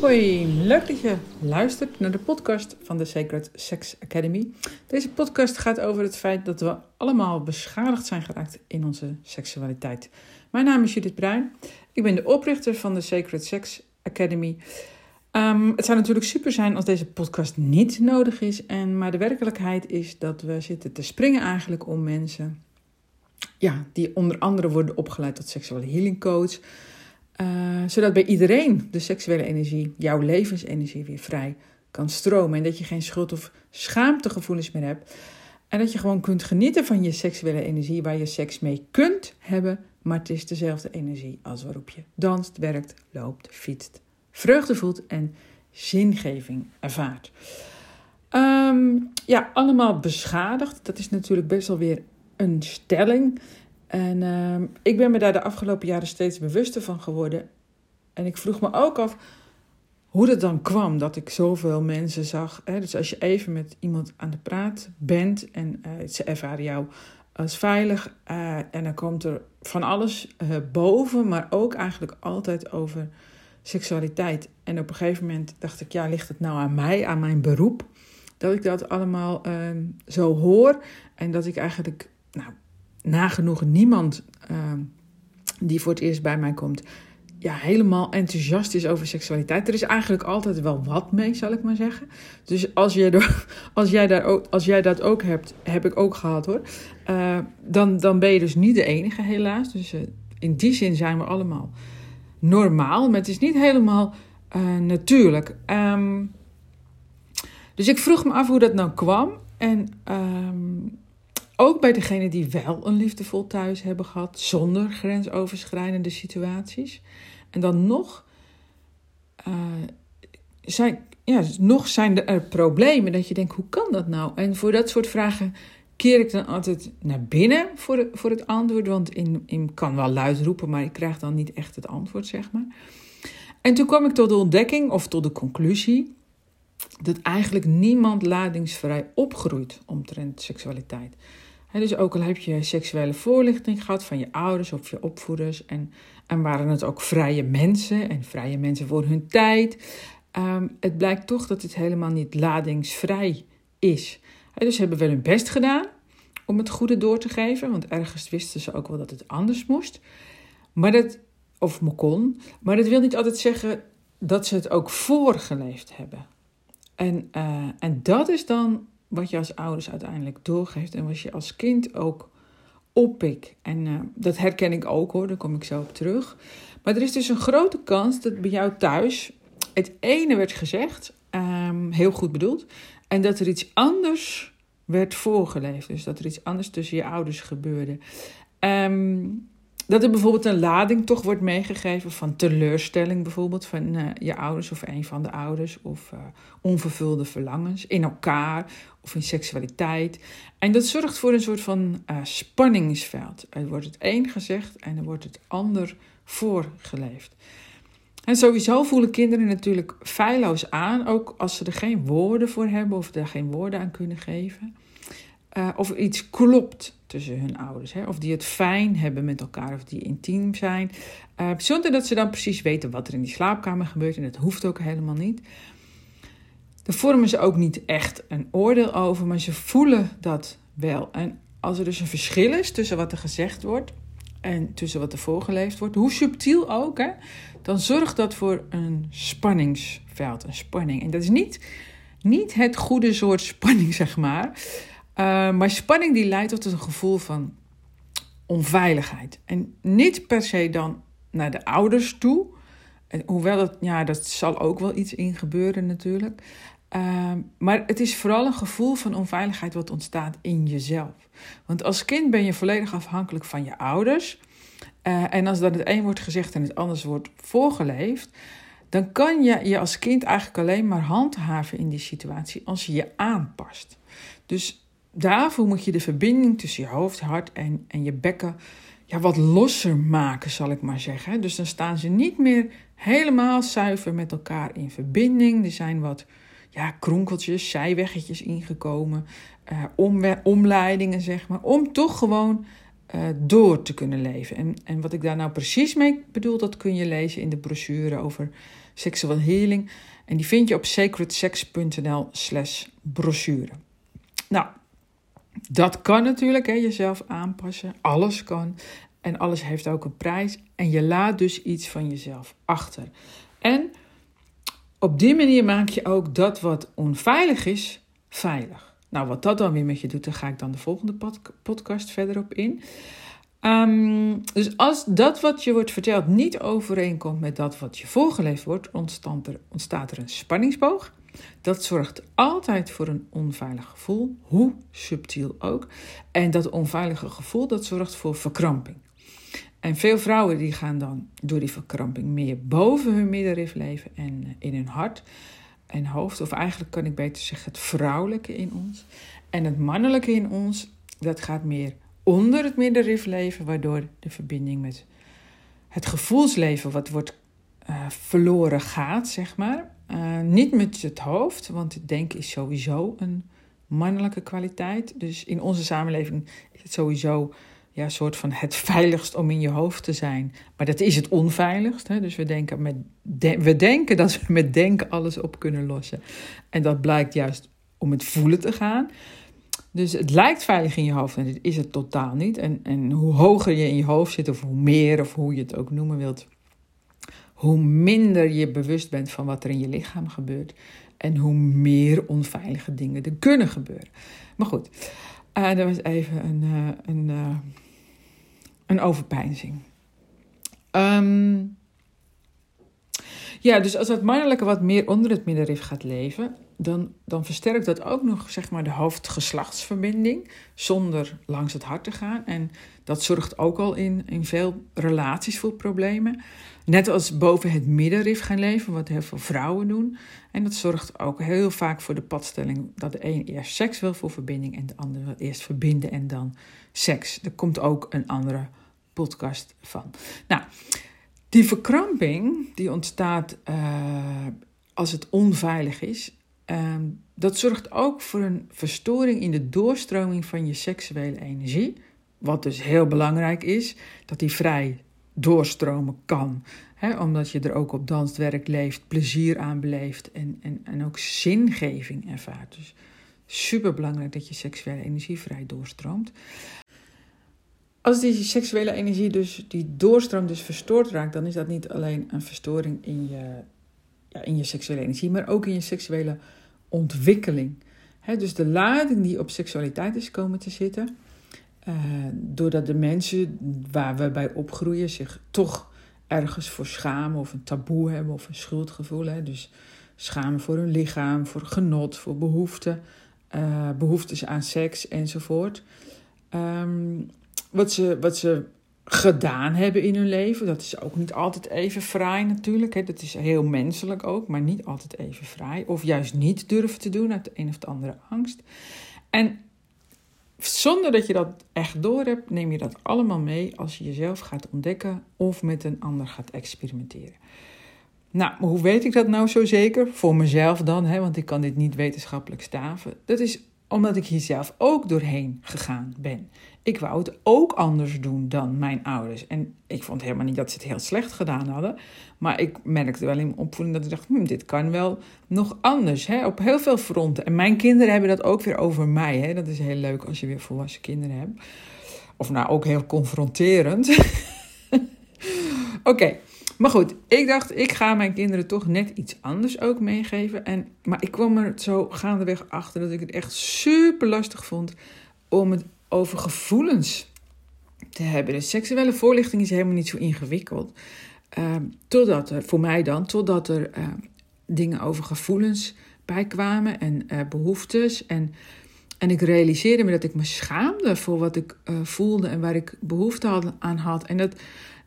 Hoi, leuk dat je luistert naar de podcast van de Sacred Sex Academy. Deze podcast gaat over het feit dat we allemaal beschadigd zijn geraakt in onze seksualiteit. Mijn naam is Judith Bruin. Ik ben de oprichter van de Sacred Sex Academy. Um, het zou natuurlijk super zijn als deze podcast niet nodig is. En, maar de werkelijkheid is dat we zitten te springen eigenlijk om mensen... Ja, die onder andere worden opgeleid tot seksuele healing coach... Uh, zodat bij iedereen de seksuele energie, jouw levensenergie, weer vrij kan stromen. En dat je geen schuld- of schaamtegevoelens meer hebt. En dat je gewoon kunt genieten van je seksuele energie, waar je seks mee kunt hebben. Maar het is dezelfde energie als waarop je danst, werkt, loopt, fietst, vreugde voelt en zingeving ervaart. Um, ja, allemaal beschadigd. Dat is natuurlijk best wel weer een stelling. En uh, ik ben me daar de afgelopen jaren steeds bewuster van geworden. En ik vroeg me ook af hoe het dan kwam dat ik zoveel mensen zag. Hè? Dus als je even met iemand aan de praat bent en uh, ze ervaren jou als veilig. Uh, en dan komt er van alles uh, boven, maar ook eigenlijk altijd over seksualiteit. En op een gegeven moment dacht ik, ja, ligt het nou aan mij, aan mijn beroep? Dat ik dat allemaal ehm, zo hoor en dat ik eigenlijk, nou, nagenoeg niemand uh, die voor het eerst bij mij komt, ja, helemaal enthousiast is over seksualiteit. Er is eigenlijk altijd wel wat mee, zal ik maar zeggen. Dus als, je als, jij, daar ook, als jij dat ook hebt, heb ik ook gehad hoor. Uh, dan, dan ben je dus niet de enige, helaas. Dus uh, in die zin zijn we allemaal normaal, maar het is niet helemaal natuurlijk. Um, dus ik vroeg me af hoe dat nou kwam. En um, ook bij degenen die wel een liefdevol thuis hebben gehad, zonder grensoverschrijdende situaties. En dan nog, uh, zijn, ja, nog zijn er problemen dat je denkt, hoe kan dat nou? En voor dat soort vragen keer ik dan altijd naar binnen voor, voor het antwoord. Want ik in kan wel luid roepen, maar ik krijg dan niet echt het antwoord, zeg maar. En toen kwam ik tot de ontdekking, of tot de conclusie, dat eigenlijk niemand ladingsvrij opgroeit omtrent seksualiteit. Dus ook al heb je seksuele voorlichting gehad van je ouders of je opvoeders, en, en waren het ook vrije mensen en vrije mensen voor hun tijd, um, het blijkt toch dat het helemaal niet ladingsvrij is. Dus ze hebben wel hun best gedaan om het goede door te geven, want ergens wisten ze ook wel dat het anders moest. Maar dat, of me kon, maar dat wil niet altijd zeggen dat ze het ook voorgeleefd hebben. En, uh, en dat is dan wat je als ouders uiteindelijk doorgeeft en wat je als kind ook oppikt. En uh, dat herken ik ook hoor, daar kom ik zo op terug. Maar er is dus een grote kans dat bij jou thuis het ene werd gezegd, um, heel goed bedoeld, en dat er iets anders werd voorgeleefd. Dus dat er iets anders tussen je ouders gebeurde. Um, dat er bijvoorbeeld een lading toch wordt meegegeven van teleurstelling, bijvoorbeeld van uh, je ouders of een van de ouders, of uh, onvervulde verlangens in elkaar of in seksualiteit. En dat zorgt voor een soort van uh, spanningsveld. Er wordt het een gezegd en er wordt het ander voorgeleefd. En sowieso voelen kinderen natuurlijk feilloos aan, ook als ze er geen woorden voor hebben of er geen woorden aan kunnen geven. Uh, of iets klopt tussen hun ouders. Hè? Of die het fijn hebben met elkaar, of die intiem zijn. Uh, zonder dat ze dan precies weten wat er in die slaapkamer gebeurt. En dat hoeft ook helemaal niet. Daar vormen ze ook niet echt een oordeel over, maar ze voelen dat wel. En als er dus een verschil is tussen wat er gezegd wordt en tussen wat er voorgeleefd wordt, hoe subtiel ook, hè, dan zorgt dat voor een spanningsveld, een spanning. En dat is niet, niet het goede soort spanning, zeg maar. Uh, maar spanning die leidt tot een gevoel van onveiligheid. En niet per se dan naar de ouders toe. Hoewel dat, ja, dat zal ook wel iets in gebeuren natuurlijk. Uh, maar het is vooral een gevoel van onveiligheid wat ontstaat in jezelf. Want als kind ben je volledig afhankelijk van je ouders. Uh, en als dan het een wordt gezegd en het anders wordt voorgeleefd, dan kan je je als kind eigenlijk alleen maar handhaven in die situatie als je je aanpast. Dus daarvoor moet je de verbinding tussen je hoofd, hart en, en je bekken ja, wat losser maken, zal ik maar zeggen. Dus dan staan ze niet meer helemaal zuiver met elkaar in verbinding. Er zijn wat ja, kronkeltjes, zijweggetjes ingekomen, uh, omleidingen, zeg maar. Om toch gewoon uh, door te kunnen leven. En, en wat ik daar nou precies mee bedoel, dat kun je lezen in de brochure over sexual healing. En die vind je op sacredsex.nl slash brochure. Nou, dat kan natuurlijk, hè, jezelf aanpassen. Alles kan. En alles heeft ook een prijs. En je laat dus iets van jezelf achter. En op die manier maak je ook dat wat onveilig is, veilig. Nou, wat dat dan weer met je doet, daar ga ik dan de volgende podcast verder op in. Ehm, dus als dat wat je wordt verteld niet overeenkomt met dat wat je voorgeleefd wordt, ontstaat er, ontstaat er een spanningsboog. Dat zorgt altijd voor een onveilig gevoel, hoe subtiel ook. En dat onveilige gevoel dat zorgt voor verkramping. En veel vrouwen die gaan dan door die verkramping meer boven hun middenrif leven en eh, in hun hart en hoofd. Of eigenlijk kan ik beter zeggen het vrouwelijke in ons. En het mannelijke in ons, dat gaat meer onder het middenrif leven, waardoor de verbinding met het gevoelsleven wat wordt uh, verloren gaat, zeg maar. Uh, niet met het hoofd, want denken is sowieso een mannelijke kwaliteit. Dus in onze samenleving is het sowieso ja, een soort van het veiligst om in je hoofd te zijn. Maar dat is het onveiligst. Hè? Dus we denken, met we denken dat we met denken alles op kunnen lossen. En dat blijkt juist om het voelen te gaan. Dus het lijkt veilig in je hoofd en dit is het totaal niet. En, en hoe hoger je in je hoofd zit, of hoe meer, of hoe je het ook noemen wilt, hoe minder je bewust bent van wat er in je lichaam gebeurt. En hoe meer onveilige dingen er kunnen gebeuren. Maar goed, dat was even een, uh, een, uh, een overpeinzing. Um, ja, dus als dat mannelijke wat meer onder het middenrif gaat leven, dan, dan versterkt dat ook nog zeg maar, de hoofdgeslachtsverbinding zonder langs het hart te gaan. En dat zorgt ook al in, in veel relaties voor problemen. Net als boven het middenrif gaan leven, wat heel veel vrouwen doen. En dat zorgt ook heel vaak voor de padstelling dat de een eerst seks wil voor verbinding en de ander wil eerst verbinden en dan seks. Er komt ook een andere podcast van. Nou, die verkramping die ontstaat uh, als het onveilig is, uh, dat zorgt ook voor een verstoring in de doorstroming van je seksuele energie. Wat dus heel belangrijk is, dat die vrij doorstromen kan. Hè, omdat je er ook op danst, werk, leeft, plezier aan beleeft en, en, en ook zingeving ervaart. Dus super belangrijk dat je seksuele energie vrij doorstroomt. Als die seksuele energie dus, die doorstroom dus verstoord raakt, dan is dat niet alleen een verstoring in je, ja, in je seksuele energie, maar ook in je seksuele ontwikkeling. dus de lading die op seksualiteit is komen te zitten, uh, doordat de mensen waar we bij opgroeien zich toch ergens voor schamen of een taboe hebben of een schuldgevoel. Dus schamen voor hun lichaam, voor genot, voor behoeften, uh, behoeftes aan seks enzovoort. Um, wat ze, wat ze gedaan hebben in hun leven. Dat is ook niet altijd even fraai natuurlijk. Hè. Dat is heel menselijk ook, maar niet altijd even fraai. Of juist niet durven te doen uit de een of de andere angst. En zonder dat je dat echt door hebt, neem je dat allemaal mee als je jezelf gaat ontdekken of met een ander gaat experimenteren. Nou, hoe weet ik dat nou zo zeker? Voor mezelf dan, hè, want ik kan dit niet wetenschappelijk staven. Dat is omdat ik hier zelf ook doorheen gegaan ben. Ik wou het ook anders doen dan mijn ouders. En ik vond helemaal niet dat ze het heel slecht gedaan hadden. Maar ik merkte wel in mijn opvoeding dat ik dacht: hm, dit kan wel nog anders. Hè? Op heel veel fronten. En mijn kinderen hebben dat ook weer over mij. Hè? Dat is heel leuk als je weer volwassen kinderen hebt. Of nou ook heel confronterend. Oké. Maar goed, ik dacht, ik ga mijn kinderen toch net iets anders ook meegeven. En, maar ik kwam er zo gaandeweg achter dat ik het echt super lastig vond om het over gevoelens te hebben. De seksuele voorlichting is helemaal niet zo ingewikkeld. Uh, totdat er, voor mij dan, totdat er uh, dingen over gevoelens bijkwamen en uh, behoeftes. En, en ik realiseerde me dat ik me schaamde voor wat ik eh, voelde en waar ik behoefte aan had. En dat,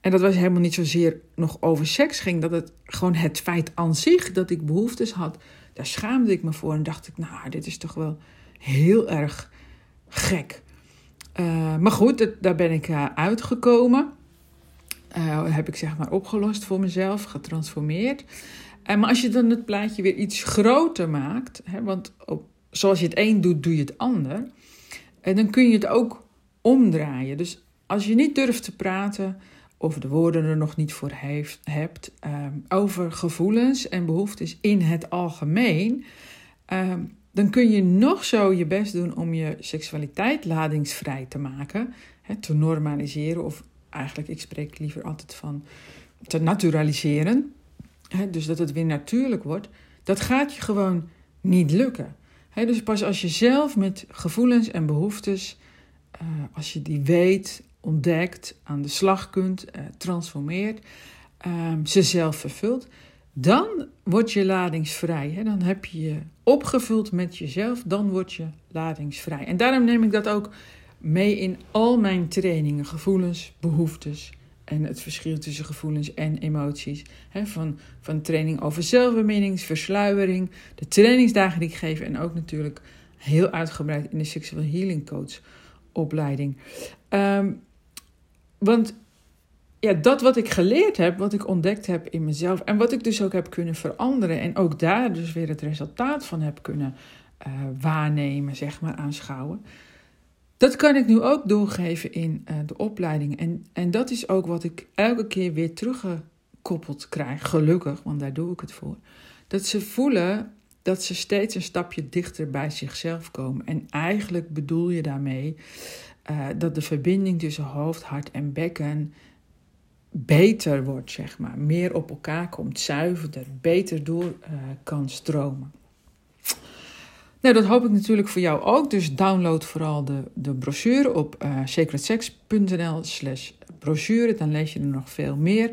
en dat was helemaal niet zozeer nog over seks ging. Dat het gewoon het feit aan zich dat ik behoeftes had, daar schaamde ik me voor. En dacht ik, nou, dit is toch wel heel erg gek. Uh, maar goed, daar ben ik uh, uitgekomen. Uh, heb ik zeg maar opgelost voor mezelf, getransformeerd. maar als je dan het plaatje weer iets groter maakt, hè, want op, zoals je het een doet, doe je het ander. En dan kun je het ook omdraaien. Dus als je niet durft te praten of de woorden er nog niet voor heeft, hebt ehm, over gevoelens en behoeftes in het algemeen, ehm, dan kun je nog zo je best doen om je seksualiteit ladingsvrij te maken, te normaliseren of eigenlijk, ik spreek liever altijd van te naturaliseren, hè, dus dat het weer natuurlijk wordt. Dat gaat je gewoon niet lukken. dus pas als je zelf met gevoelens en behoeftes, uh, als je die weet, ontdekt, aan de slag kunt, uh, transformeert, uh, ze zelf vervult, dan word je ladingsvrij. Hè? Dan heb je je opgevuld met jezelf, dan word je ladingsvrij. En daarom neem ik dat ook mee in al mijn trainingen, gevoelens, behoeftes, en het verschil tussen gevoelens en emoties. van, van training over zelfbeminning, versluiering, de trainingsdagen die ik geef en ook natuurlijk heel uitgebreid in de Sexual Healing Coach opleiding. Ehm, want ja, dat wat ik geleerd heb, wat ik ontdekt heb in mezelf en wat ik dus ook heb kunnen veranderen en ook daar dus weer het resultaat van heb kunnen uh, waarnemen, zeg maar, aanschouwen dat kan ik nu ook doorgeven in uh, de opleiding. En, en dat is ook wat ik elke keer weer teruggekoppeld krijg, gelukkig, want daar doe ik het voor. Dat ze voelen dat ze steeds een stapje dichter bij zichzelf komen. En eigenlijk bedoel je daarmee uh, dat de verbinding tussen hoofd, hart en bekken beter wordt, zeg maar. Meer op elkaar komt, zuiverder, beter door uh, kan stromen. Nou, dat hoop ik natuurlijk voor jou ook. Dus download vooral de, de brochure op uh, sacredsex.nl slash brochure. Dan lees je er nog veel meer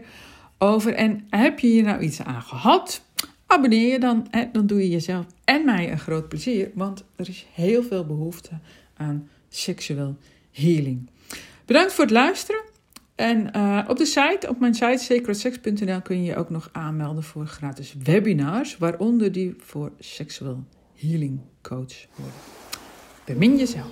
over. En heb je hier nou iets aan gehad? Abonneer je dan. Hè? Dan doe je jezelf en mij een groot plezier. Want er is heel veel behoefte aan seksueel healing. Bedankt voor het luisteren. En uh, op de site, op mijn site sacredsex.nl kun je je ook nog aanmelden voor gratis webinars. Waaronder die voor seksueel healing coach worden. Bemin jezelf.